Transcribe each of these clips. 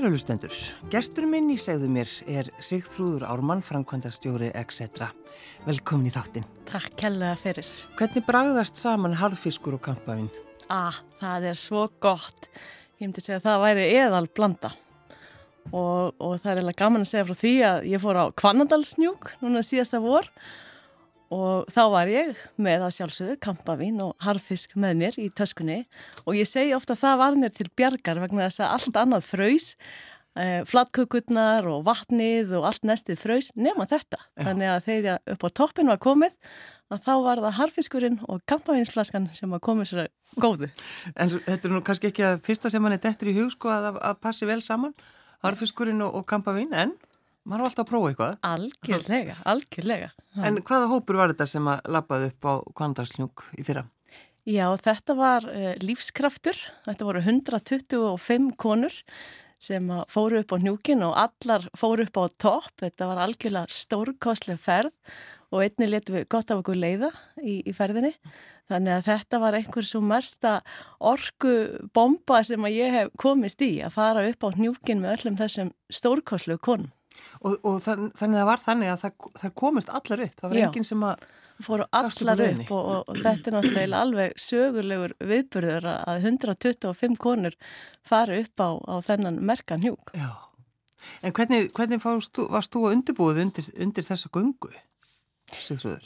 Kæru hlustendur, gestur minn í segðu mér er Sigþrúður Ármann, framkvæmdastjóri etc. Velkomin í þáttinn. Takk kellega fyrir. Hvernig bragðast saman harðfiskur og kampavinn? Ah, það er svo gott. Ég myndi segja að það væri eðal blanda. Og, og það er eiginlega gaman að segja frá því að ég fór á Kvannandalsnjúk núna síðasta vor og þá var ég með að sjálfsögðu kampavín og harfisk með mér í töskunni. Og ég segi ofta að það var mér til bjargar vegna þess að allt annað fröys eh, flatkökurnar og vatnið og allt nestið fröys nema þetta. Já. þannig að þegar upp á toppin var komið að þá var það harfiskurinn og kampavínsflaskan sem að komið sér góðu. En þetta er nú kannski ekki að fyrsta sem mann er dettur í hug sko að, að passi vel saman harfiskurinn og, og kampavín en maður var alltaf að prófa eitthvað. Algjörlega, algjörlega. En hvaða hópur var þetta sem að lappaði upp á Kvandarsljúk í fyrra? Já, þetta var uh, lífskraftur. Þetta voru 125 konur sem fóru upp á njúkin og allar fóru upp á topp. Þetta var algjörlega stórkoslega ferð og einni letu við gott af okkur leiða í, í ferðinni. Þannig að þetta var einhver svo mesta orgu bomba sem að ég hef komist í að fara upp á njúkin með öllum þessum stórkoslu konum. Og, og þann, þannig að það var þannig að það, það komist allar upp, það var enginn sem að fóru allar upp og, og, og þetta er náttúrulega alveg sögulegur viðbyrður að 125 konur fari upp á, á þennan merkan hjúk. Já, en hvernig, hvernig fórst, varst þú að undirbúið undir, undir þessa gungu?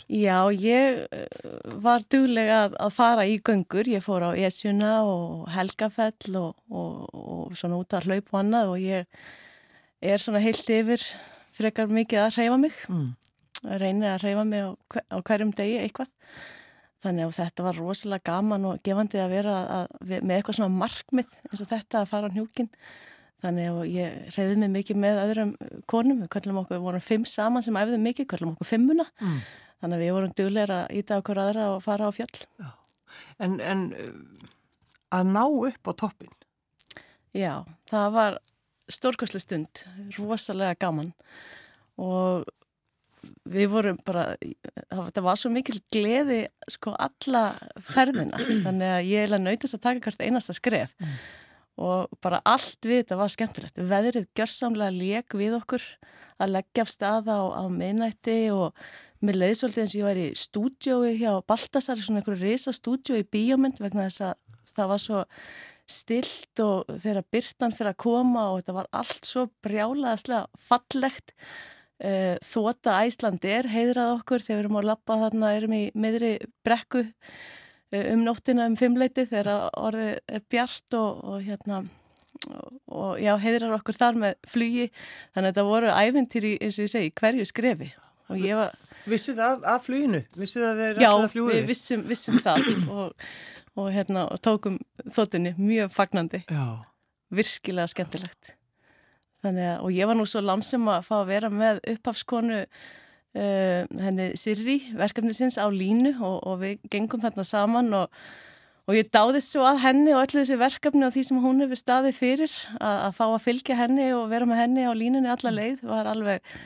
Já, ég eh, var duglega að, að fara í göngur, ég fór á Esjuna og Helgafell og, og svona út að hlaupa annað og ég er svona heilt yfir frekar mikið að hreyfa mig. Mm. reynir að hreyfa mig á, á hverjum degi eitthvað. Þannig að þetta var rosalega gaman og gefandi að vera að, að, með eitthvað svona markmið eins og þetta að fara á njúkin þannig að ég hreyði mig mikið með öðrum konum, við kallum okkur, við vorum fimm saman sem æfðum mikið, kallum okkur fimmuna. Mm. þannig að við vorum dugleira að íta okkur aðra og fara á fjall. En, en að ná upp á toppin Já, það var stórkosli stund, rosalega gaman. Og við vorum bara, það var svo mikil gleði sko alla ferðina, þannig að ég er nautist að taka hvert einasta skref. Mm. og bara allt við þetta var skemmtilegt. Veðrið gjörsamlega lék við okkur að leggja af staða á, á minnætti og mér leiði svolítið eins og ég var í stúdjói hjá Baltasar, svona einhverju reysa stúdjói í bíómynd vegna þess að það var svo stilt og þegar byrtan fyrir að koma og þetta var allt svo brjálaðslega fallegt. Eh, þóta Æslandi er heidrað okkur þegar við erum á lappa þarna erum í miðri brekku eh, um nóttina um fimmleiti þegar orðið er bjart og, og hérna og já, heiðrar okkur þar með flugi. Þannig að þetta voru æfintýri eins og ég segi, hverju skrefi. Og ég var Vissið það af, af fluginu? Vissið það þeir Já, við vissum, vissum það. Og og, hérna, og tókum þóttinni mjög fagnandi. Já. virkilega skemmtilegt. Að, og ég var nú svo lansum að fá að vera með upphafskonu uh, henni Sirri verkefnisins á línu og, og við gengum þarna saman og, og ég dáðist svo að henni og öllu þessi verkefni og því sem hún hefur staðið fyrir að, að fá að fylgja henni og vera með henni á línunni alla leið var alveg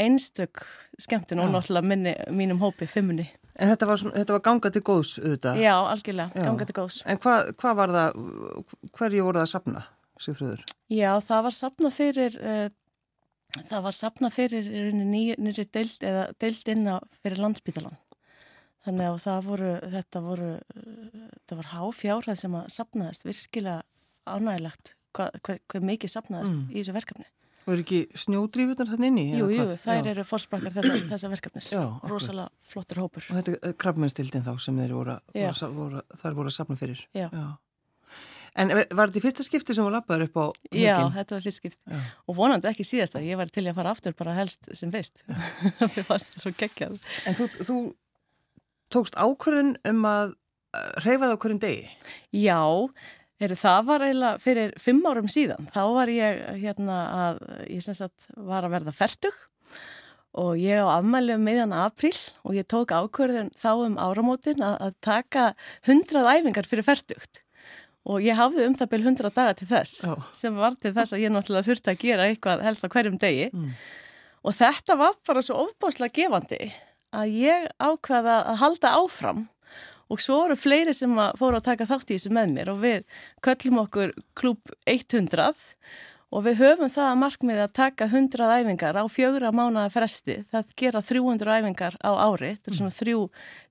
einstök skemmtin og náttúrulega minni, mínum hópi, fimmunni En þetta var, svona, þetta var ganga til góðs auðvitað? Já, algjörlega, Já. ganga til góðs. En hvað hva var það, hverju voru það að sapna, Sigfröður? Já, það var sapna fyrir, uh, það var sapna fyrir nýri deild, eða deild inn á fyrir landsbytalan. Þannig að það voru, þetta voru, þetta var háfjárhæð sem að sapnaðist virkilega ánægilegt hvað hva, hva mikið sapnaðist mm. í þessu verkefni. Og eru ekki snjódrífunar þann inni? Jú, jú, þær já. eru fórsprakkar þessa, þessa verkefnis. Já, Rosalega flottur hópur. Og þetta er krabbmennstildin þá sem þeir voru, voru, voru, þar voru að sapna fyrir. Já. já. En var þetta í fyrsta skipti sem þú lappaður upp á hengin? Já, þetta var fyrst skipti. Og vonandi ekki síðasta. Ég var til að fara aftur bara helst sem fyrst. Fannst það svo geggjað. En þú, þú tókst ákvörðun um að reyfa það á hverjum degi? Já, Heru, það var eiginlega fyrir fimm árum síðan. Þá var ég hérna að, ég sem sagt var að verða færtug og ég á afmæli um meðan april og ég tók ákvörðin þá um áramótin að, að taka hundrað æfingar fyrir færtugt og ég hafði um það byrj hundrað daga til þess oh. sem var til þess að ég náttúrulega þurfti að gera eitthvað helst á hverjum degi mm. og þetta var bara svo ofbáslega gefandi að ég ákvaða að halda áfram og svo voru fleiri sem fóru að taka þátt í þessu með mér og við köllum okkur klúb 100 og við höfum það að markmiði að taka 100 æfingar á fjögra mánuða fresti, það gera 300 æfingar á ári, þetta er svona þrjú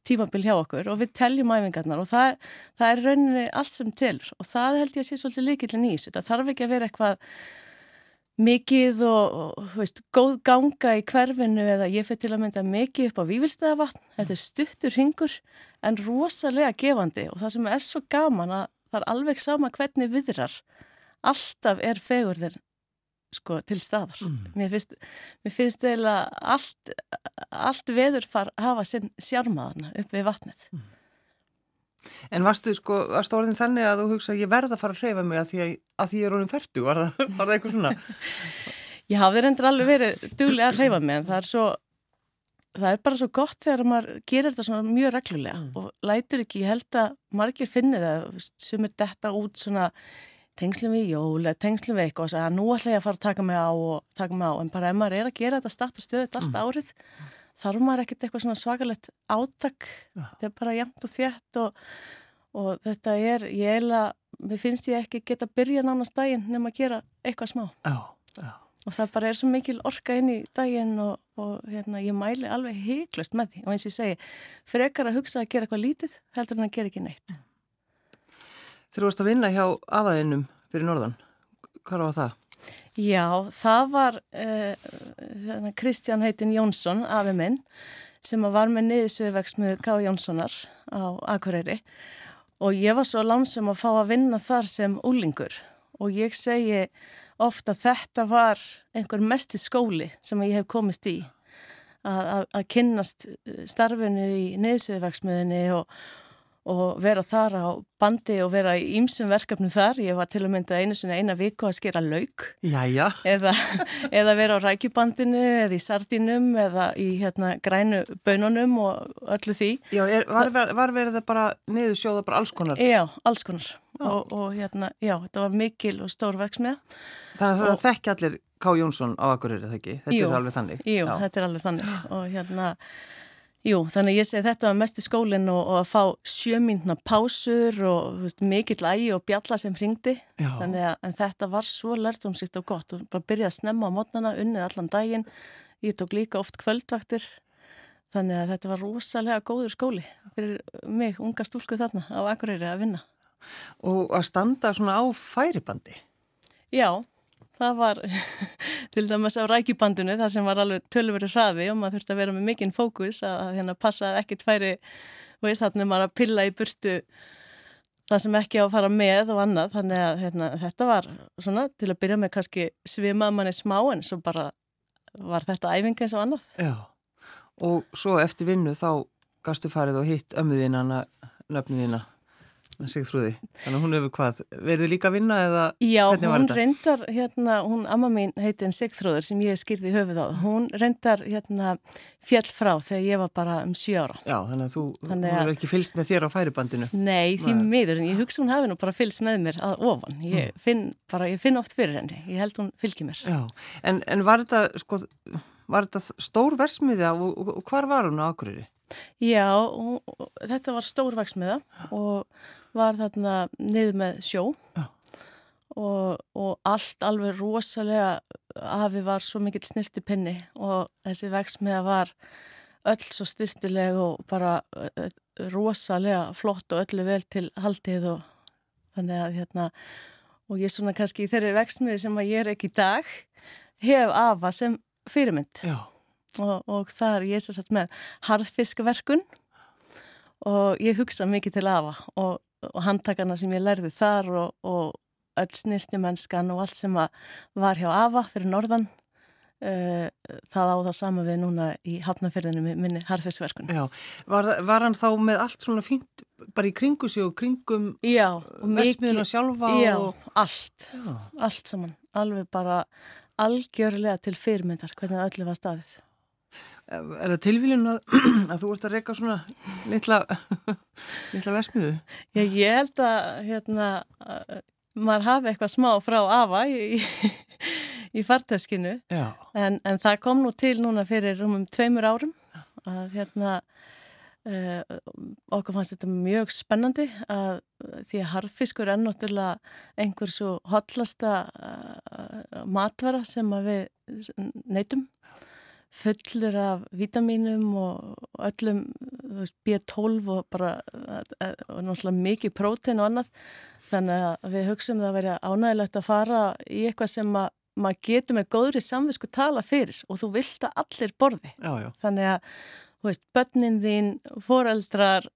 tímabil hjá okkur og við teljum æfingarnar og það, það er rauninni allt sem telur og það held ég að sé svolítið líkillin í þessu, það þarf ekki að vera eitthvað mikið og, og veist, góð ganga í hverfinu eða ég fyrir til að mynda mikið upp á vývilstæðavatn, þetta er stuttur ringur en rosalega gefandi og það sem er svo gaman að það er alveg sama hvernig viðrar alltaf er fegurðir sko, til staðar. Mm. Mér finnst, mér finnst eiginlega allt, allt veður far hafa sinn sjármaðana upp við vatnið. Mm. En varstu sko, varstu orðin þannig að þú hugsa ég verða að fara að hreyfa mig að því að, að því ég er orðin færtu, var það, var það eitthvað svona? Ég hafði reyndir alveg verið duglega að hreyfa mig en það er svo, það er bara svo gott þegar maður gerir þetta svona mjög reglulega mm. og lætur ekki, ég held að margir finni það, sem er detta út svona tengslum við jól, tengslum við eitthvað og segja að nú ætla ég að fara að taka mig á og taka mig á, en bara ef maður er að gera þetta start og stöðut allt mm. Þarf maður ekkert eitthvað svona svakalett átak ja. þetta er bara jæmt og þjætt og, og þetta er, ég eila mér finnst ég ekki geta að byrja nánast daginn nema að gera eitthvað smá já, já. og það bara er svo mikil orka inn í daginn og, og hérna, ég mæli alveg heiklust með því og eins og ég segi, frekar að hugsa að gera eitthvað lítið heldur en að gera ekki neitt Þegar þú varst að vinna hjá afaðinum fyrir norðan, hvað var það? Já, það var uh, Kristján heitin Jónsson, afi minn, sem var með niðursöðvegsmiðu K. Jónssonar á Akureyri. Og ég var svo lansum að fá að vinna þar sem úlingur og ég segi ofta þetta var einhver mest í skóli sem ég hef komist í. Að, kynnast starfinu í niðursöðvegsmiðinni og og vera þar á bandi og vera í ýmsum verkefnum þar. Ég var til að mynda einu svona eina viku að skera lauk eða, eða vera á rækjubandinu eða í sardinum eða í hérna, grænu bönunum og öllu því. Já, er, var, var verið það bara niður sjóða bara alls konar? Já, alls konar og, og hérna, já, þetta var mikil og stór verksmiða. Þannig að það þekki allir K. Jónsson á Akureyri, það ekki? Þetta jú, er alveg þannig? Jú, já. þetta er alveg þannig og hérna Jú, þannig ég segi þetta var mest í skólinn og, og að fá sjömyndna pásur og veist, mikill ægi og bjalla sem hringdi. Þannig að þetta var svo lærdomsrikt og gott og bara byrjaði að snemma á mótnana unnið allan daginn, ég tók líka oft kvöldvaktir. Þannig að þetta var rosalega góður skóli fyrir mig, unga stúlku þarna á Akureyri að vinna. Og að standa svona á færibandi? Já, það var til dæmis á rækjubandinu þar sem var alveg tölveru hraði og maður þurfti að vera með mikinn fókus að, hérna passa að ekkert færi veist þarna maður að pilla í burtu það sem ekki á að fara með og annað. Þannig að hérna, þetta var svona til að byrja með kannski svimað manni smá en svo bara var þetta æfinga eins og annað. Já. Og svo eftir vinnu þá gastu farið og hitt ömmuðina nöfnuðina Sigþrúði, þannig að hún hefur hvað verið líka að vinna eða Já, hún reyndar, hérna, hún amma mín heitin Sigþrúður sem ég skýrði höfuð á hún reyndar hérna fjall frá þegar ég var bara um 7 ára. Já, þannig að þú, þannig að... hún er ekki fylst með þér á færibandinu. Nei, því Nei. miður, en ég hugsa hún hafi nú bara fylst með mér að ofan. Ég mm. finn, bara, ég finn oft fyrir henni. Ég held hún fylgir mér. Já, en, en var þetta, sko var þetta stór versmiðja og, og, hvar var hún á Akureyri? Já, og, þetta var stór versmiða og var þarna niður með sjó. Og, og allt alveg rosalega afi var svo mikill snirti pinni og þessi veksmiða var öll svo styrstileg og bara rosalega flott og öllu vel til haldið og þannig að hérna og ég svona kannski í þeirri veksmiði sem að ég er ekki í dag hef afa sem fyrirmynd og, og það er ég sér satt með harðfiskverkun og ég hugsa mikið til afa og og handtakana sem ég lærði þar og, og öll snirtimennskan og allt sem var hjá AFA fyrir norðan uh, það á það sama við núna í hafnafyrðinu með minni harfiskverkun Já, var, var hann þá með allt svona fínt bara í kringu sig og kringum vestmiðuna sjálfa? Já, og... allt, já. allt saman alveg bara algjörlega til fyrirmyndar hvernig öllu var staðið Er það tilvílun að, að þú ert að reyka svona litla, litla vesmiðu? Já, ég held að hérna, maður hafi eitthvað smá frá afa í, í, í farteskinu. En, en það kom nú til núna fyrir um tveimur árum að hérna Uh, okkur fannst þetta mjög spennandi að því að harfiskur er náttúrulega einhver svo hotlasta uh, matvara sem við neytum fullur af vítaminum og öllum veist, B12 og bara uh, og náttúrulega mikið prótein og annað þannig að við hugsaum það að vera ánægilegt að fara í eitthvað sem að maður getur með góðri samvisku tala fyrir og þú vilt að allir borði já, já. þannig að þú veist, börnin þín, foreldrar,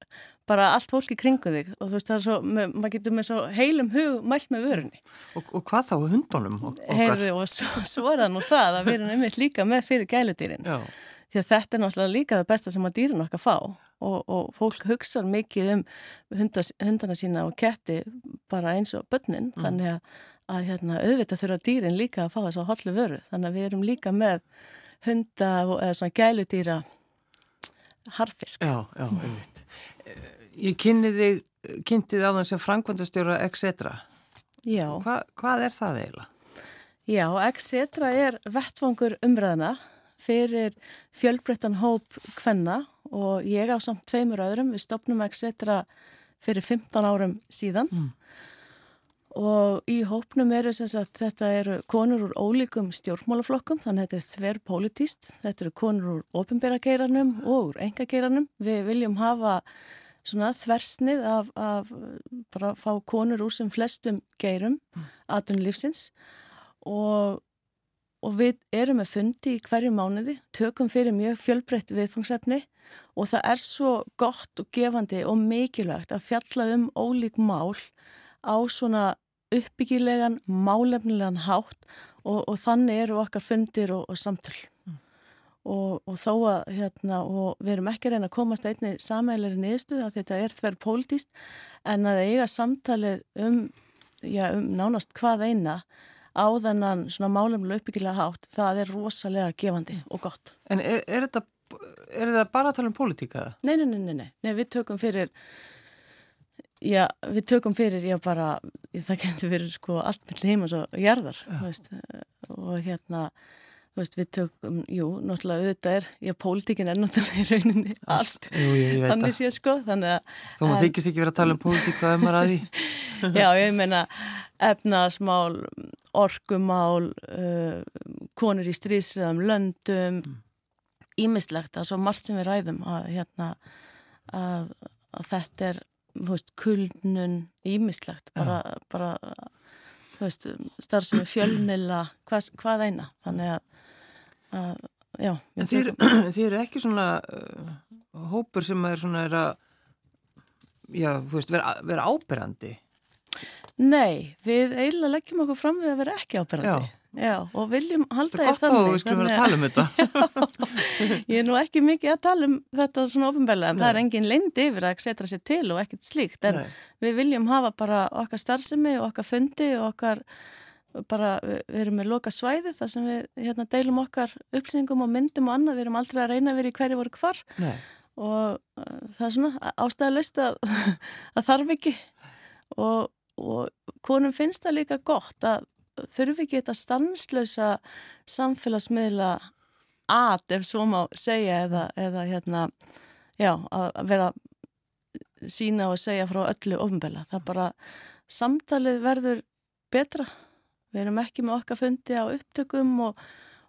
bara allt fólki kringu þig og þú veist, það er svo, maður getur með svo heilum hug mælt með vörunni. Og, og hvað þá hundunum? Heyrðu og svo, svo er það nú það að við erum einmitt líka með fyrir gæludýrin. Já. Því að þetta er náttúrulega líka það besta sem að dýrin okkar fá og, og fólk hugsa mikið um hundas, hundana sína og ketti bara eins og börnin, mm. þannig að, að hérna, auðvitað þurfa dýrin líka að fá þess að hollu vöru. Þannig að við erum líka með hunda eða svona gæludýra harfisk. Já, já, einmitt. Ég kynni þig, kynnti þið á þann sem frangvandastjóra etc. Já. Hva, hvað er það eiginlega? Já, etc. er vettfangur umræðina fyrir fjölbreyttan hóp kvenna og ég á samt tveimur öðrum, við stopnum etc. fyrir 15 árum síðan. Mm og í hópnum eru sem sagt þetta eru konur úr ólíkum stjórnmálaflokkum þannig að þetta er þver politíst þetta eru konur úr ofinbærakeiranum og úr engakeiranum við viljum hafa svona þversnið af, af bara að fá konur úr sem flestum geirum aðunlífsins og, og við erum með fundi í hverju mánuði tökum fyrir mjög fjölbreytt viðfangsefni. Og það er svo gott og gefandi og mikilvægt að fjalla um ólík mál á svona uppbyggilegan, málefnilegan hátt. Og, og þannig eru okkar fundir og, og samtal mm. Og, og þó að hérna, og við erum ekki reyna að komast einni samæleri niðurstuð að þetta er þverr pólitíst en að eiga samtalið um, já, um nánast hvað eina á þennan svona málefnilega uppbyggilega hátt, það er rosalega gefandi og gott. En er, er þetta er þetta bara að tala um pólitíka? Nei, nei, nei, nei, nei, við tökum fyrir Já, við tökum fyrir, já bara, það getur verið sko allt með og jarðar, veist, og hérna, veist, við tökum, jú, náttúrulega auðvitað er, já, pólitíkin er náttúrulega í rauninni allt, jú, ég þannig sé sko, þannig að... Þó maður þykist ekki verið að tala um pólitík, það er maður að því. já, ég meina, efnaðasmál, orkumál, uh, konur í strísriðum, löndum, ímislegt, það er svo margt sem við ræðum að, hérna, að, að þetta er veist, kulnun ímislegt bara, bara veist, starf sem er fjölmila hvað, hvað eina. Þannig að, að já, En þið, eru ekki svona uh, hópur sem er svona er að já, veist, vera, vera áberandi Nei, við eiginlega leggjum okkur fram við að vera ekki áberandi Já Já, og viljum halda því þannig. Það er gott þá, við skulum vera að tala um þetta. Ég er nú ekki mikið að tala um þetta svona ofinbælega, en Nei. það er engin lindi yfir að setja sér til og ekkert slíkt, en Nei. við viljum hafa bara okkar starfsemi og okkar fundi og okkar, bara, við erum með loka svæði þar sem við hérna, deilum okkar upplýsingum og myndum og annað, við erum aldrei að reyna að vera í hverju voru hvar Nei. og uh, það er svona ástæðalust að, að þarf ekki og, og konum finnst það líka gott að þurfi ekki þetta stanslösa samfélagsmiðla að, ef svo má segja eða, eða hérna, já, að vera sína og segja frá öllu ofnbela. Það bara, samtalið verður betra. Við erum ekki með okkar fundi á upptökum og,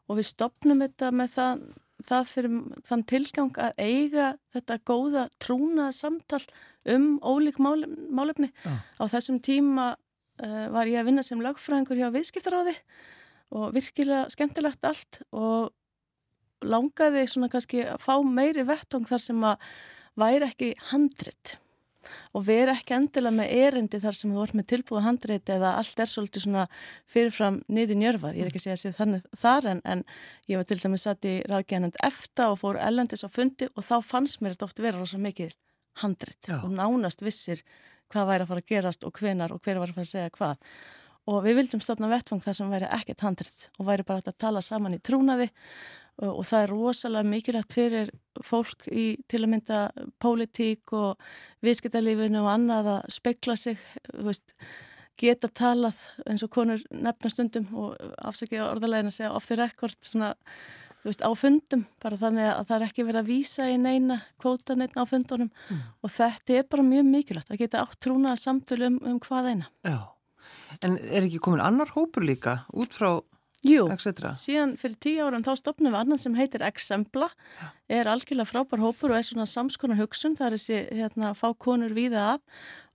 og við stopnum þetta með það, það fyrir þann tilgang að eiga þetta góða trúna samtal um ólík málefni. Ja. Á þessum tíma uh, var ég að vinna sem lagfræðingur hjá viðskiptaráði og virkilega skemmtilegt allt og langaði svona kannski að fá meiri vettung þar sem að væri ekki handrit og veri ekki endilega með erindi þar sem þú ert með tilbúið handrit eða allt er svolítið svona fyrirfram niður njörfað, ég er ekki að segja segja þannig þar en, en ég var til dæmis satt í ráðgænand eftir og fór ellendis á fundi og þá fannst mér þetta oft vera rosa mikið handrit Já. og nánast vissir hvað væri að fara að gerast og hvenar og hver var að fara að segja hvað. Og við vildum stopna vettfang þar sem væri ekkert handrið og væri bara að tala saman í trúnaði og, það er rosalega mikilvægt fyrir fólk í til að mynda pólitík og viðskiptalífinu og annað að spekla sig, veist, geta talað eins og konur nefnastundum og afsækja orðalegin að segja off the record svona veist, á fundum, bara þannig að það er ekki verið að vísa í neina kvóta neina á fundunum mm. og þetta er bara mjög mikilvægt að geta átt trúnaða samtölu um, um hvað eina. Já, en er ekki komin annar hópur líka út frá Jú, síðan fyrir tíu árum þá stopnum við annan sem heitir Exempla, er algjörlega frábær hópur og er svona samskonar hugsun, það er þessi hérna, fá konur víða að.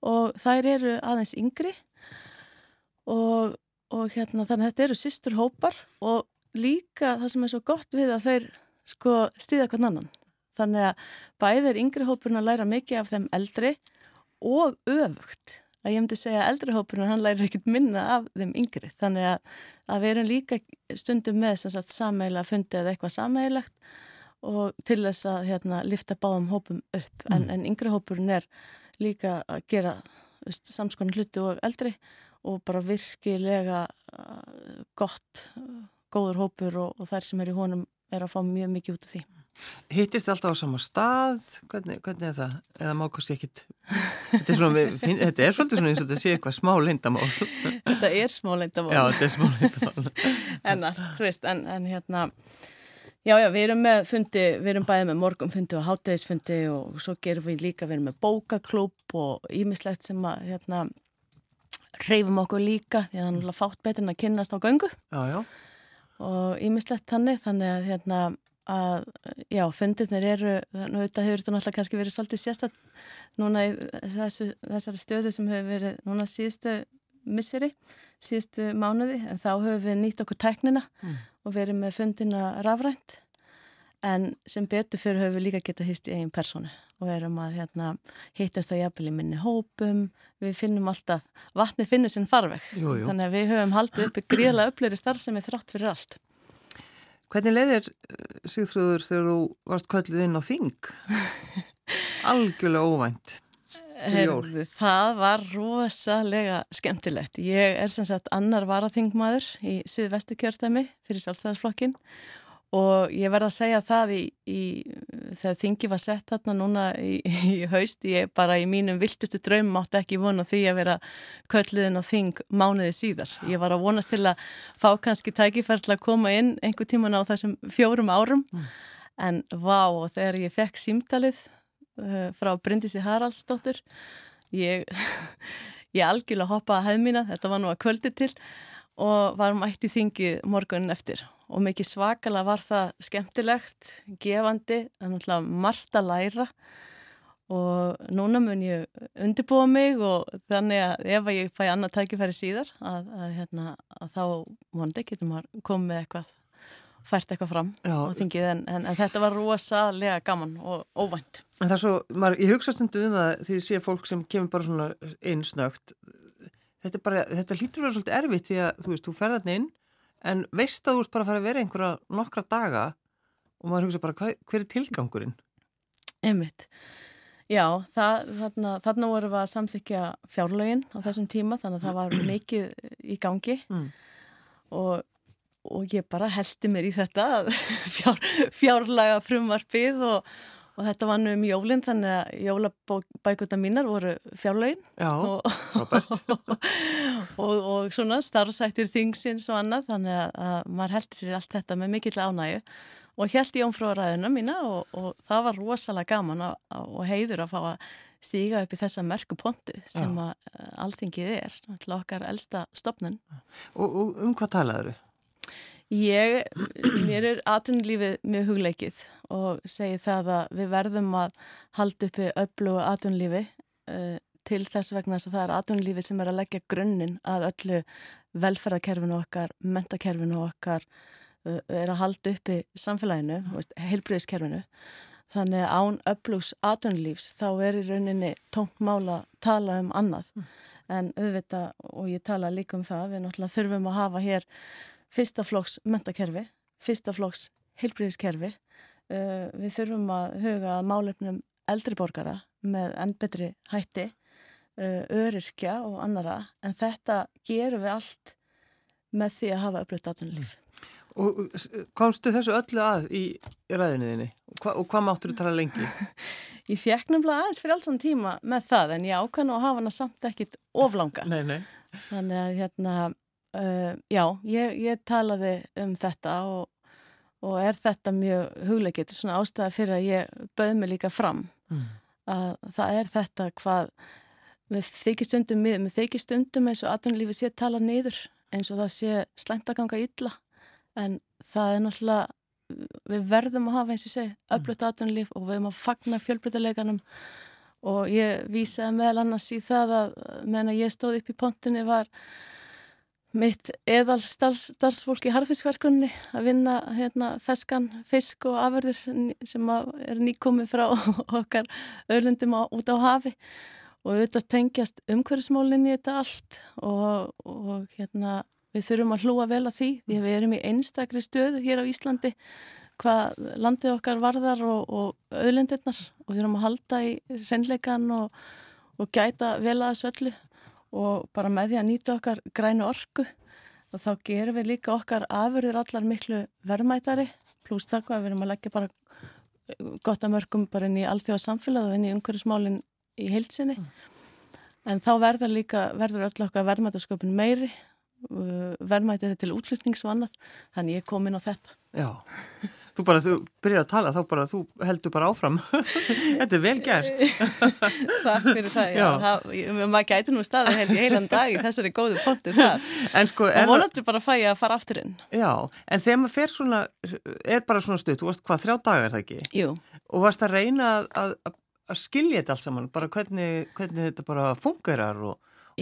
Og þær eru aðeins yngri. Og, og hérna þannig að þetta eru sýstur hópar. Og líka það sem er svo gott við að þeir sko stýða hvern annan. Þannig að bæðið er yngri hópurinn að læra mikið af þeim eldri og öfugt að ég myndi segja að eldri hópurinn hann læri ekkit minna af þeim yngri þannig að, að við erum líka stundum með sammeila fundið eða eitthvað sammeilagt og til þess að hérna, lifta báðum hópum upp mm. en, en yngri hópurinn er líka að gera veist, samskonar hluti og eldri og bara virkilega uh, gott, góður hópur og, og þær sem er í honum er að fá mjög mikið út af því. Hittist þið alltaf á sama stað? Hvernig, hvernig er það? Eða má kannski ekkit þetta er, svona, finn, þetta er svolítið svona eins og þetta sé eitthvað smá leindamál Þetta er smá leindamál Já, þetta er smá leindamál En að, þú veist, en, en hérna Já, já, við erum með fundi, við erum bæðið með morgunfundi og háttegisfundi og svo gerum við líka, við erum með bókaklúb og ímislegt sem að, hérna, reyfum okkur líka því að það er náttúrulega fátt betur en að kynnast á göngu. Já, já. Og ímislegt þannig, þannig að, hérna, að, já, fundirnir eru, nú þetta hefur þetta náttúrulega kannski verið svolítið sérstatt núna í þessu, þessari stöðu sem hefur verið núna síðustu misseri, síðustu mánuði, en þá hefur við nýtt okkur tæknina mm og verið með fundina rafrænt en sem betur fyrir höfum við líka geta hýst í eigin personu og erum að hérna, hýttast á jafnvel í minni hópum, við finnum alltaf, vatni finnir sinn farveg, jú, jú. þannig að við höfum haldið uppi gríðlega uppleiri starf sem er þrátt fyrir allt. Hvernig leiðir eh, Sigþrúður þegar þú varst kallið inn á þing? Algjörlega óvænt. Herðu, það var rosalega skemmtilegt. Ég er sem sagt annar varaþingmaður í Suðvestu kjörtæmi fyrir sjálfstæðarsflokkin og ég verða að segja það í, í, þegar þingi var sett þarna núna í, í haust, ég bara í mínum viltustu draumum átti ekki vona því að vera kölluðin á þing mánuði síðar. Ég var að vonast til að fá kannski tækifærlega að koma inn einhver tíman á þessum fjórum árum mm. en vá og þegar ég fekk símtalið uh, frá Bryndisi Haraldsdóttur ég, ég algjörlega hoppaði að hefðmína, þetta var nú að kvöldi til og varum ætti þingi morgunin eftir og mikið svakala var það skemmtilegt, gefandi, þannig að margt að læra og núna mun ég undirbúa mig og þannig að ef ég fæ annað tækifæri síðar að, að, hérna, að þá vondi getum að koma með eitthvað fært eitthvað fram Já. á þingið en, en, en þetta var rosalega gaman og óvænt. En það er svo, maður, ég hugsa stundu um það því að ég sé fólk sem kemur bara svona einsnögt þetta, bara, þetta lítur að vera svolítið erfitt því að þú veist, þú ferðar inn en veist að þú ert bara að fara að vera einhverja nokkra daga og maður hugsa bara hver, hver er tilgangurinn? Einmitt. Já, það, þarna, þarna vorum við að samþykja fjárlögin á þessum tíma þannig að það var mikið í gangi mm. og og ég bara heldi mér í þetta fjár, fjárlaga frumvarpið og, og þetta var nú um jólinn þannig að jólabækuna mínar voru fjárlögin og, og, og svona starfsættir þingsins og annað þannig að, að maður heldi sér allt þetta með mikill ánægu og held í ómfrúaræðina mína og það var rosalega gaman og heiður að fá að stíga upp í þessa merku pontu sem að eh, alltingið er, alltaf okkar elsta stopnun. Og um hvað talaður þau? Ég, mér er atunlífið mjög hugleikið og segi það að við verðum að halda uppi öllu atunlífi uh, til þess vegna að það er atunlífi sem er að leggja grunninn að öllu velferðarkerfinu okkar, mentakerfinu okkar, uh, er að halda uppi samfélaginu, heilbriðiskerfinu. Þannig að án öflugs atunlífs þá er í rauninni tómt mála að tala um annað. Mm. En auðvitað, og ég tala líka um það, við náttúrulega þurfum að hafa hér fyrsta flokks mentakerfi, fyrsta flokks heilbríðiskerfi. Uh, við þurfum að huga að málefnum eldriborgara með enn betri hætti, uh, öryrkja og annara, en þetta gerum við allt með því að hafa upplöðt aðtunlíf. Og komstu þessu öllu að í ræðinniðinni hva, og hvað máttur þú tala lengi? ég fekk nefnilega aðeins fyrir alls þann tíma með það en ég ákvæm að hafa hana samt ekkit oflanga. Nei, nei. Þannig að hérna Uh, já, ég, ég talaði um þetta og, og er þetta mjög hugleikið, þetta er svona ástæða fyrir að ég bauð mig líka fram mm. að það er þetta hvað við þykistundum við, þykistundum eins og aðunlífi sé tala niður eins og það sé slæmt að ganga illa. En það er náttúrulega við verðum að hafa eins og segi öflut aðunlíf og við erum að fagna fjölbrytaleganum og ég vísaði meðal annars í það að meðan ég stóð upp í pontinni var mitt eðal starfsfólk í harfiskverkunni að vinna hérna, feskan, fisk og afverðir sem er nýkomið frá okkar öllundum út á hafi. Og auðvitað tengjast umhverfsmólinni þetta allt og, og hérna, við þurfum að hlúa vel að því því að við erum í einstakri stöðu hér á Íslandi hvað landið okkar varðar og, og auðlindirnar. Og þurfum að halda í reynleikan og, og gæta vel að þessu öllu og bara með því að nýta okkar grænu orku og þá gerum við líka okkar afurður allar miklu verðmætari. Pluss það hvað við erum að leggja bara gott að mörgum bara inn í allþjóða samfélag og inn í umhverfismálinn í heilsinni mm. en þá verður líka verður öll okkar verðmætasköpun meiri verðmættir til útflutnings og annað þannig ég kom inn á þetta. Já Þú bara, þú byrjar að tala, þá bara, þú heldur bara áfram. Þetta er vel gert. Takk fyrir það, já. já. Það, maður gæti nú staði held í heilan dag í þessari góðu ponti þar. En sko... Og vonandi bara fæ að fara aftur inn. Já, en þegar maður fer svona, er bara svona stutt, þú varst hvað, þrjá dagar það ekki? Jú. Og varst að reyna að, að, að skilja þetta alls saman, bara hvernig, hvernig þetta bara fungerar og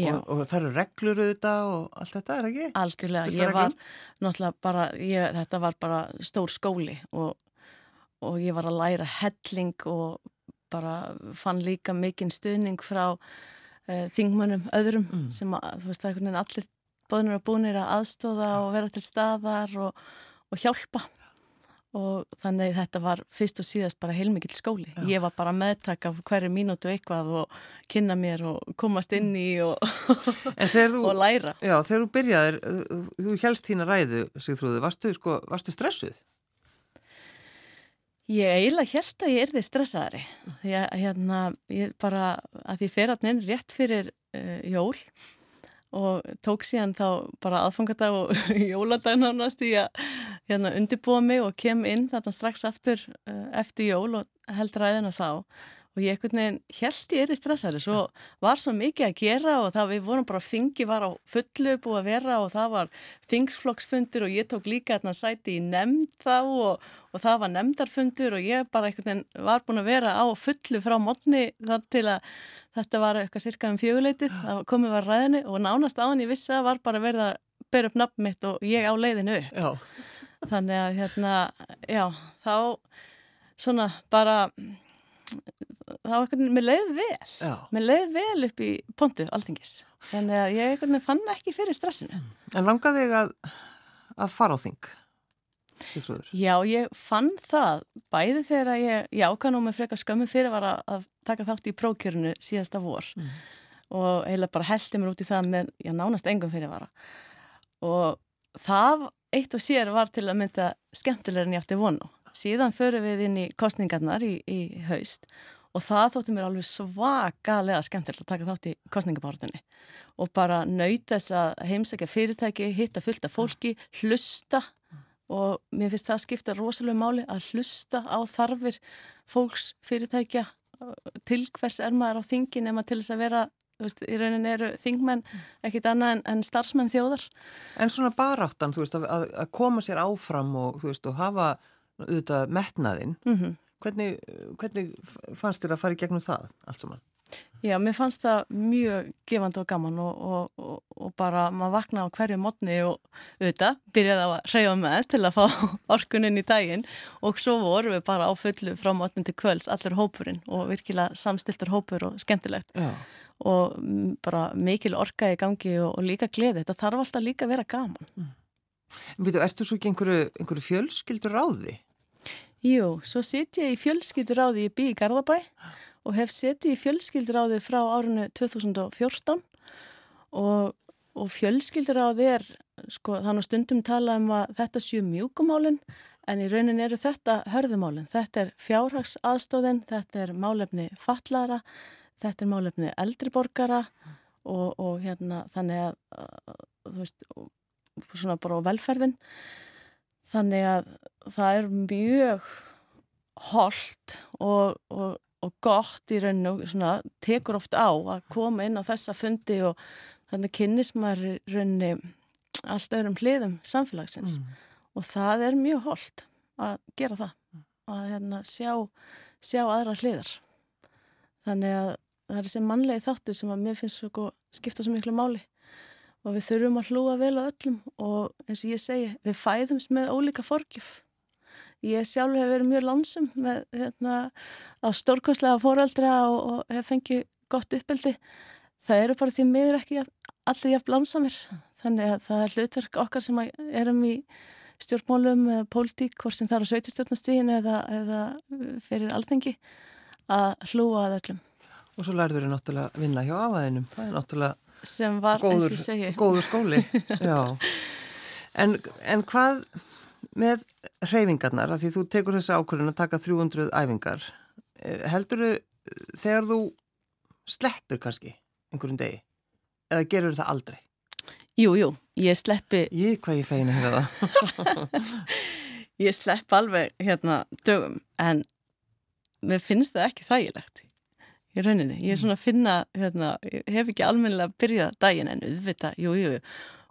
og, og það eru reglur auðvitað og allt þetta, er ekki? Algjörlega, ég var náttúrulega bara, ég, þetta var bara stór skóli og, og ég var að læra helling og bara fann líka mikinn stuðning frá uh, þingmönnum öðrum mm. sem að, þú veist, það er einhvern veginn allir bóðnir og búinir að aðstóða og vera til staðar og, og hjálpa og þannig þetta var fyrst og síðast bara heilmikill skóli. Já. Ég var bara meðtak af hverju mínútu eitthvað og kynna mér og komast inn í og, þú, og læra. Já, þegar þú byrjaðir, þú helst þína ræðu, Sigþrúðu, varstu, sko, varstu stressuð? Ég eiginlega held að ég erði stressaðari. Ég, hérna, ég bara, að ég fer alltaf inn rétt fyrir uh, jól og tók síðan þá bara aðfangadag og jóladag nánast í að hérna, undirbúa mig og kem inn þarna strax aftur uh, eftir jól og held ræðina þá og ég ekkert nefn held ég er í stressari svo var svo mikið að gera og það við vorum bara þingi var á fullu búið að vera og það var þingsflokksfundur og ég tók líka þarna sæti í nefnd þá og, og það var nefndarfundur og ég bara ekkert nefn var búin að vera á fullu frá mótni þar til að þetta var eitthvað cirka um fjöguleitið, það komið var ræðinu og nánast áðan ég vissi að var bara verið að bera upp nafn mitt og ég á leiðinu já. þannig að hérna já, þá svona bara þá ekkert, mér leiði vel Já. mér leiði vel upp í pontu alltingis, þannig að ég ekkert fann ekki fyrir stressinu. En langaði þig að, að fara á þing? Já, ég fann það bæði þegar ég, ég ákvæði nú með freka skömmu fyrir var að, að taka þátt í prókjörnu síðasta vor mm. og eiginlega bara heldi mér út í það með, já, nánast engum fyrir vara og það eitt og sér var til að mynda skemmtilegur en ég átti vonu. Síðan förum við inn í kostningarnar í, í haust og það þótti mér alveg svakalega skemmtilegt að taka þátt í kostningabártunni og bara nöyta þess að heimsækja fyrirtæki, hitta fullt af fólki, hlusta og mér finnst það að skipta rosalega máli að hlusta á þarfir fólks fyrirtækja til hvers er maður á þingin nema til þess að vera Veist, í raunin eru þingmenn ekkit annað en, en starfsmenn þjóðar. En svona baráttan, þú veist, að, að koma sér áfram og, þú veist, og hafa auðvitað metnaðinn, mm -hmm. Hvernig, hvernig fannst þér að fara í gegnum það allt saman? Já, mér fannst það mjög gefandi og gaman og, og, og, og bara maður vakna á hverju mótni og auðvitað byrjaði að reyja með til að fá orkunin í daginn og svo voru við bara á fullu frá mótnin til kvöls allir hópurinn og virkilega samstiltur hópur og skemmtilegt Já. og bara mikil orka í gangi og líka gleði, þetta þarf alltaf líka að vera gaman. Mm. Vitu, ertu svo ekki einhverju, einhverju fjölskyldur ráði? Jú, svo sitt ég í fjölskylduráði í bí í Garðabæ og hef sittið í fjölskylduráði frá árinu 2014 og, og fjölskylduráði er, sko, þannig stundum tala um að þetta séu mjúkumálinn en í raunin eru þetta hörðumálinn. Þetta er fjárhagsaðstóðin, þetta er málefni fallara, þetta er málefni eldriborgara og, og hérna þannig að, þú veist, svona bara á velferðin. Þannig að það er mjög holdt og, og, og gott í rauninu og svona, tekur oft á að koma inn á þessa fundi og þannig kynnis maður í rauninu allt öðrum hliðum samfélagsins. Mm. og það er mjög holdt að gera það að hérna, sjá, sjá aðra hliðar. Þannig að það er þessi mannlegi þáttu sem að mér finnst svo skipta svo miklu máli og við þurfum að hlúa vel á öllum. Og eins og ég segi, við fæðumst með ólíka forgjöf. Ég sjálf hef verið mjög lansum með hérna, á stórkonslega fóreldra og, og hef fengið gott uppbyldi það eru bara því miður ekki allir jafn lansamir þannig að það er hlutverk okkar sem erum í stjórnmálum eða pólitík, hvort sem það er á sveitistjórnastígin eða, eða fyrir alþengi að hlúa að öllum. Og svo lærður þau náttúrulega að vinna hjá afæðinum, það er náttúrulega sem var, góður, eins og segi, góður skóli. en, en hvað með hreyfingarnar, því þú tekur þessi ákvörðin að taka 300 æfingar, eh, heldur þau þegar þú sleppir kannski einhverjum degi, eða gerur það aldrei? Jú, jú, ég sleppi... Ég, hvað ég feina hérna það? ég slepp alveg hérna dögum, en mér finnst það ekki þægilegt í rauninni. Ég er svona að finna, hérna, ég hef ekki almennilega byrjað daginn en auðvitað, jú, jú, jú.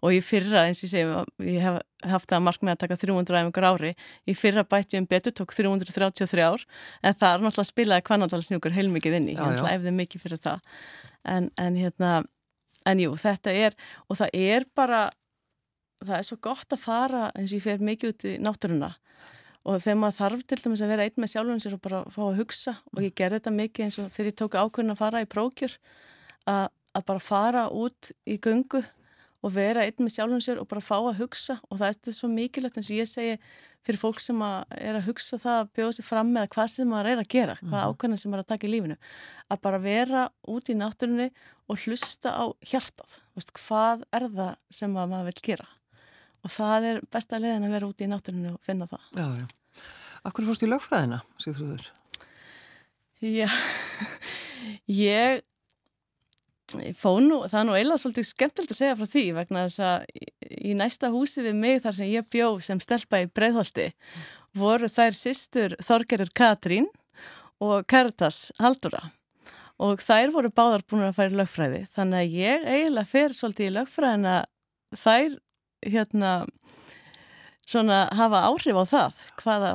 Og í fyrra, eins og ég segi, ég hef haft það mark með að taka 300 æfingar ári. Í fyrra bætti ég um betur, tók 333 ár, en það er náttúrulega að spilaði kvannandalsnjúkur heilmikið inn í. Já, ég æfði mikið fyrir það. En, en hérna, en jú, þetta er, og það er bara, það er svo gott að fara, eins og ég fer mikið út í náttúruna og þegar maður þarf til dæmis að vera einn með sjálfum sér og bara fá að hugsa og ég gerði þetta mikið eins og þegar ég tók ákveðin að fara í prókjur að, að bara fara út í gungu og vera einn með sjálfum sér og bara fá að hugsa og það er svo mikilvægt eins og ég segi fyrir fólk sem að er að hugsa það að bjóða sér fram með hvað sem maður er að gera, hvað mhm. ákveðin sem maður er að taka í lífinu að bara vera út í náttúrunni og hlusta á hjartað, Vist, hvað er það sem maður vil gera og það er besta leiðin að vera út í náttúrunni og finna það. Já, já. Akkur fórst í lögfræðina, Sigþrúður? Já, ég fóð nú, það er nú eiginlega svolítið skemmtilegt að segja frá því vegna þess að í næsta húsi við mig þar sem ég bjó sem stelpa í Breitholti voru þær sýstur Þorgerur Katrín og Karitas Haldura og þær voru báðar búin að færa lögfræði þannig að ég eiginlega fer svolítið í lögfræðina þær hérna svona hafa áhrif á það hvaða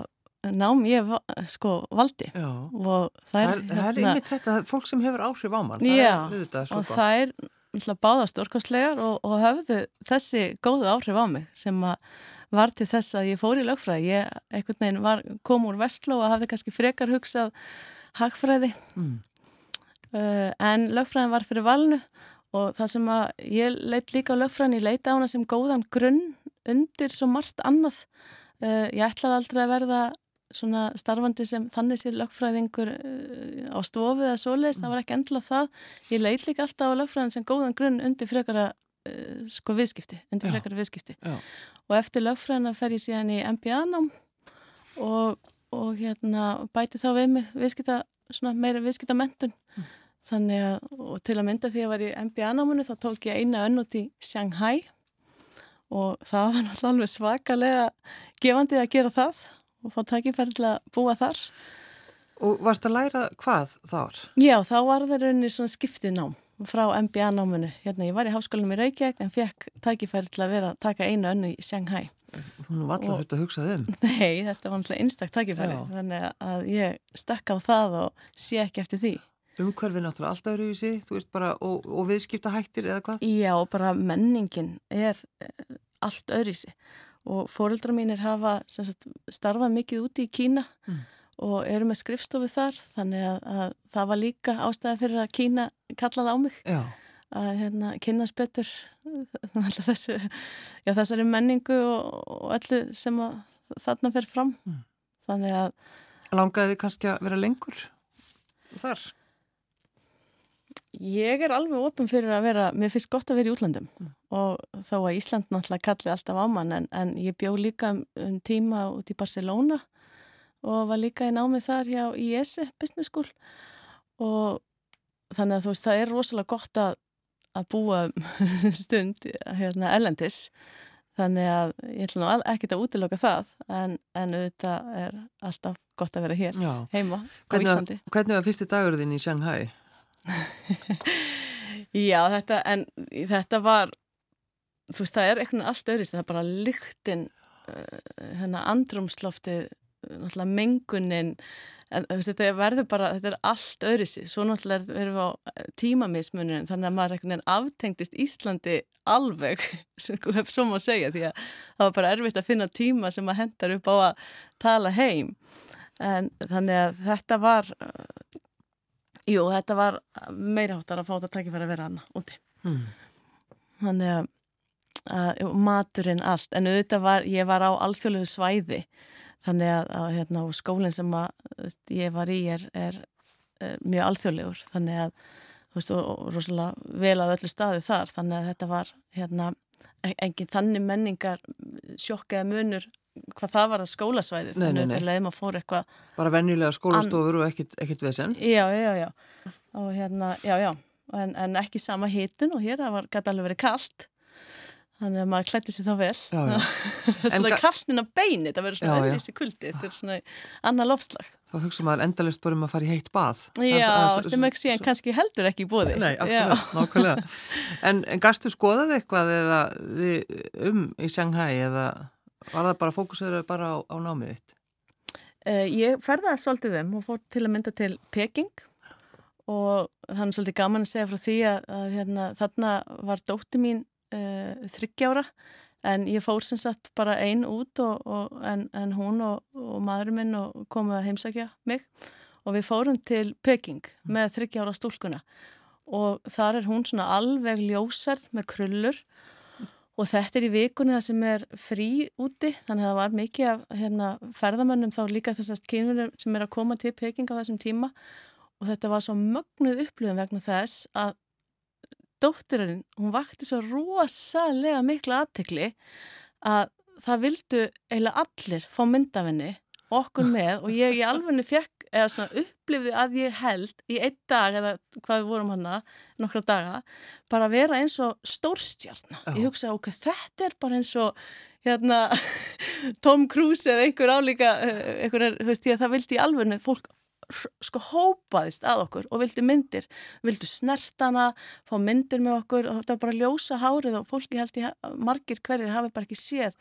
nám ég sko valdi. Já. og það er, það er, hérna, er einmitt þetta, fólk sem hefur áhrif á mann já, það og það er báðast orkastlegar og, og höfðu þessi góðu áhrif á mig sem var til þess að ég fór í lögfræði. Ég einhvern veginn var, kom úr vestló og hafði kannski frekar hugsað hagfræði. Mm. uh, en lögfræðin var fyrir valnu og það sem að ég leitt líka á lögfræðin, ég leita á hana sem góðan grunn undir svo margt annað. Uh, ég ætlaði aldrei að verða svona starfandi sem þannig sér lögfræðingur uh, á stofið eða svoleiðis, mm. það var ekki endla það. Ég leit líka alltaf á lögfræðin sem góðan grunn undir frekara uh, sko viðskipti, undir Já. frekara viðskipti. Já. Og eftir lögfræðina fer ég síðan í MBA-nám og, og hérna bæti þá við mig viðskipta, svona meira viðskipta mentun. Mm. Þannig að, og til að mynda því að ég var í MBA-náminu þá tók ég eina önn út í Shanghai og það var náttúrulega alveg svakalega gefandi að gera það og fá takkifæri til að búa þar. Og varst að læra hvað þar? Já, þá var það rauninni svona skiptið nám frá MBA-náminu. Hérna, ég var í háskólanum í Reykjavík en fekk takkifæri til að vera að taka einu önnu í Shanghai. Hún var alltaf þurft að hugsa þum. Nei, þetta var alltaf einstak takkifæri. Þannig að ég stakk á það og sé ekki eftir því. Umhverfið náttúrulega alltaf eru í sig, þú veist bara, og, og viðskipta hættir eða hvað? Já, bara menningin er eh, allt öðru í sig og fóreldra mínir hafa sagt, starfað mikið úti í Kína mm. og eru með skrifstofu þar þannig að, að það var líka ástæði fyrir að Kína kallaði á mig já. að hérna, kynast betur þessu, já, þessari menningu og, og öllu sem þarna fer fram mm. þannig að Langaði þið kannski að vera lengur þar? Ég er alveg ofin fyrir að vera, mér finnst gott að vera í útlandum mm. og þó að Ísland náttúrulega kalli alltaf á mann en, en ég bjó líka um, um tíma út í Barcelona og var líka í námið þar hjá IESE Business School og þannig að þú veist það er rosalega gott að, að búa stund hérna ellendis þannig að ég ætla nú ekki að útiloka það en, en auðvitað er alltaf gott að vera hér Já. heima á Íslandi Hvernig var fyrsti dagurðin í Shanghai? Já, þetta en þetta var þú veist, það er eitthvað allt öðrist það er bara lyktin uh, hérna andrumsloftið náttúrulega mengunin en þetta verður bara, þetta er allt öðrisi svo náttúrulega erum við á eh, tímamismunum þannig að maður ekkert aftengtist Íslandi alveg sem má segja því að það var bara erfitt að finna tíma sem að hendar upp á að tala heim. En þannig að þetta var uh, jú, þetta var meira áttar að fá þetta fyrir að vera hana úti. Mm. þannig að, að maturinn allt, en auðvitað var ég var á alþjóðlegu svæði. Þannig að, að hérna, skólinn sem að, ég var í er, er, er mjög alþjóðlegur. Þannig að veist, og, rosalega vel að öllu staði þar. Þannig að þetta var hérna, e, engin þannig menningar sjokk eða munur hvað það var að skólasvæði þannig að leiðum að fóra eitthvað bara venjulega skólastofur og ekkit, ekkit vesen já, já, já og hérna, já, já en, en ekki sama hitun og hér það var gæti alveg verið kallt Þannig að maður klætti sér þá vel. Já, já. svona kallin að beini, það verður svona öðruvísi kuldi, þetta er svona annar lofslag. Þá hugsa maður endalist bara um að fara í heitt bað. Já, að, sem ekki síðan kannski heldur ekki í bóði. Nei, akkurat, nákvæmlega. En, en gastu skoðað eitthvað eða, um í Shanghai eða var það bara fókusöður bara á, á námið þitt? Uh, ég ferðaði svolítið um og fór til að mynda til Peking og þannig svolítið gaman að segja frá því að, að hérna, þarna var dótti mín uh, þryggjára en ég fór sem sagt bara einn út og, og, en, en hún og, og maðurinn minn komið að heimsækja mig og við fórum til Peking með þryggjára stúlkuna og þar er hún svona alveg ljósarð með krullur og þetta er í vikunni það sem er frí úti þannig að það var mikið af hérna, ferðamönnum þá líka þessast kynverðum sem er að koma til Peking á þessum tíma. Og þetta var svo mögnuð upplöfum vegna þess að dóttirinn, hún vakti svo rosalega miklu aðtekli að það vildu eiginlega allir fá myndafinni okkur með og ég í alvegni fekk eða svona upplifði að ég held í einn dag eða hvað við vorum hana nokkra daga, bara vera eins og stórstjarn. Ég hugsa ok, þetta er bara eins og hérna Tom Cruise eða einhver álíka, eh, einhver er, þú veist ég að það vildi í alvegni fólk sko hópaðist að okkur og vildi myndir, vildi snertana fá myndir með okkur og þetta var bara ljósa hárið og fólki held ég margir hverjir hafi bara ekki séð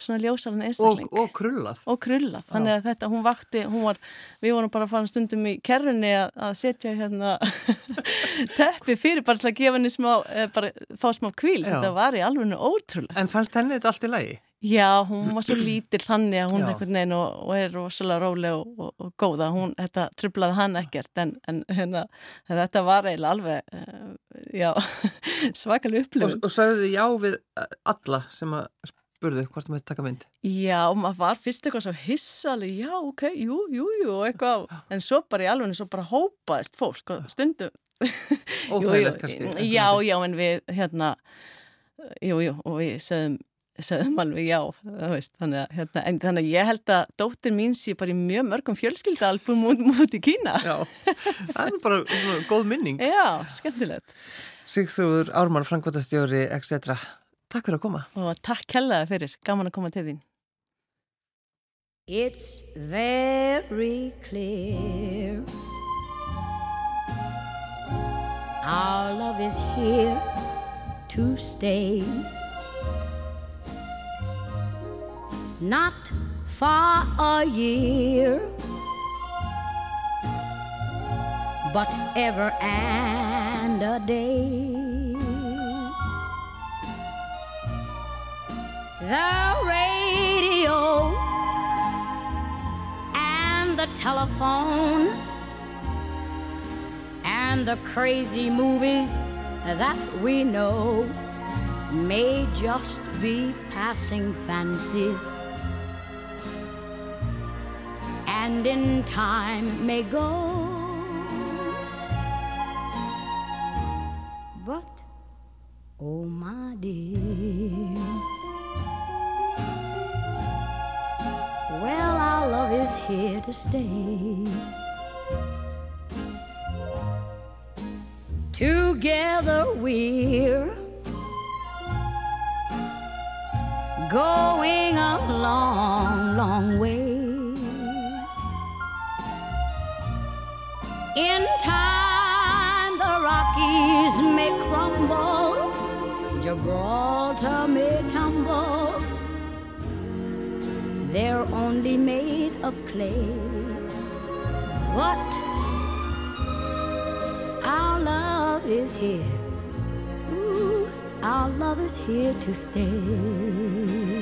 svona ljósaran einstakling og, og krullað og krullað, þannig að þetta, hún vakti hún var, við vorum bara að fara stundum í kerrunni að, að setja hérna teppi fyrir bara til að gefa henni smá, bara fá smá kvíl Já. þetta var í alveg ótrúlega En fannst henni þetta allt í lagi? Já, hún var svo lítill þannig að hún er einhvern veginn og, og er rosalega róleg og, og, og góða. Hún, þetta trublaði hann ekkert en, en hérna, þetta var eiginlega alveg, uh, já, svakalega upplifun. Og sagðu þið já við alla sem að spurðu hvort það mætti taka mynd? Já, maður var fyrst eitthvað svo hissalig, já, ok, jú, jú, jú, eitthvað, en svo bara í alveg, svo bara hópaðist fólk stundum. Óþægilegt kannski. Já, já, en við, hérna, jú, jú, og við sögum sagðum alveg já veist, þannig, að, hérna, en, þannig að ég held að dóttir mín sé bara í mjög mörgum fjölskyldalbum út, út í Kína Já, það er bara góð minning Já, skemmtilegt Sigþúður Ármann, Frankværtastjóri, etc. Takk fyrir að koma. Og takk kellaði fyrir, gaman að koma til þín. It's very clear. Our love is here to stay. Not for a year, but ever and a day. The radio and the telephone and the crazy movies that we know may just be passing fancies and in time may go. Going a long, long way. In time, the Rockies may crumble, Gibraltar may tumble. They're only made of clay. What our love is here. Our love is here to stay.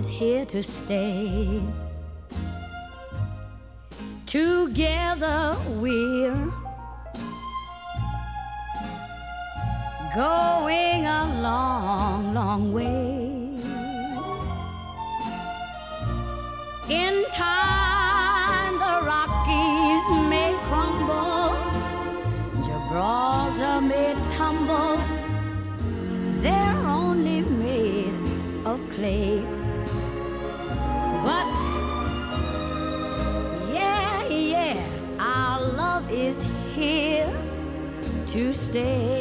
Is here to stay. Together we're going a long, long way. In time, the Rockies may crumble, Gibraltar may tumble. To stay.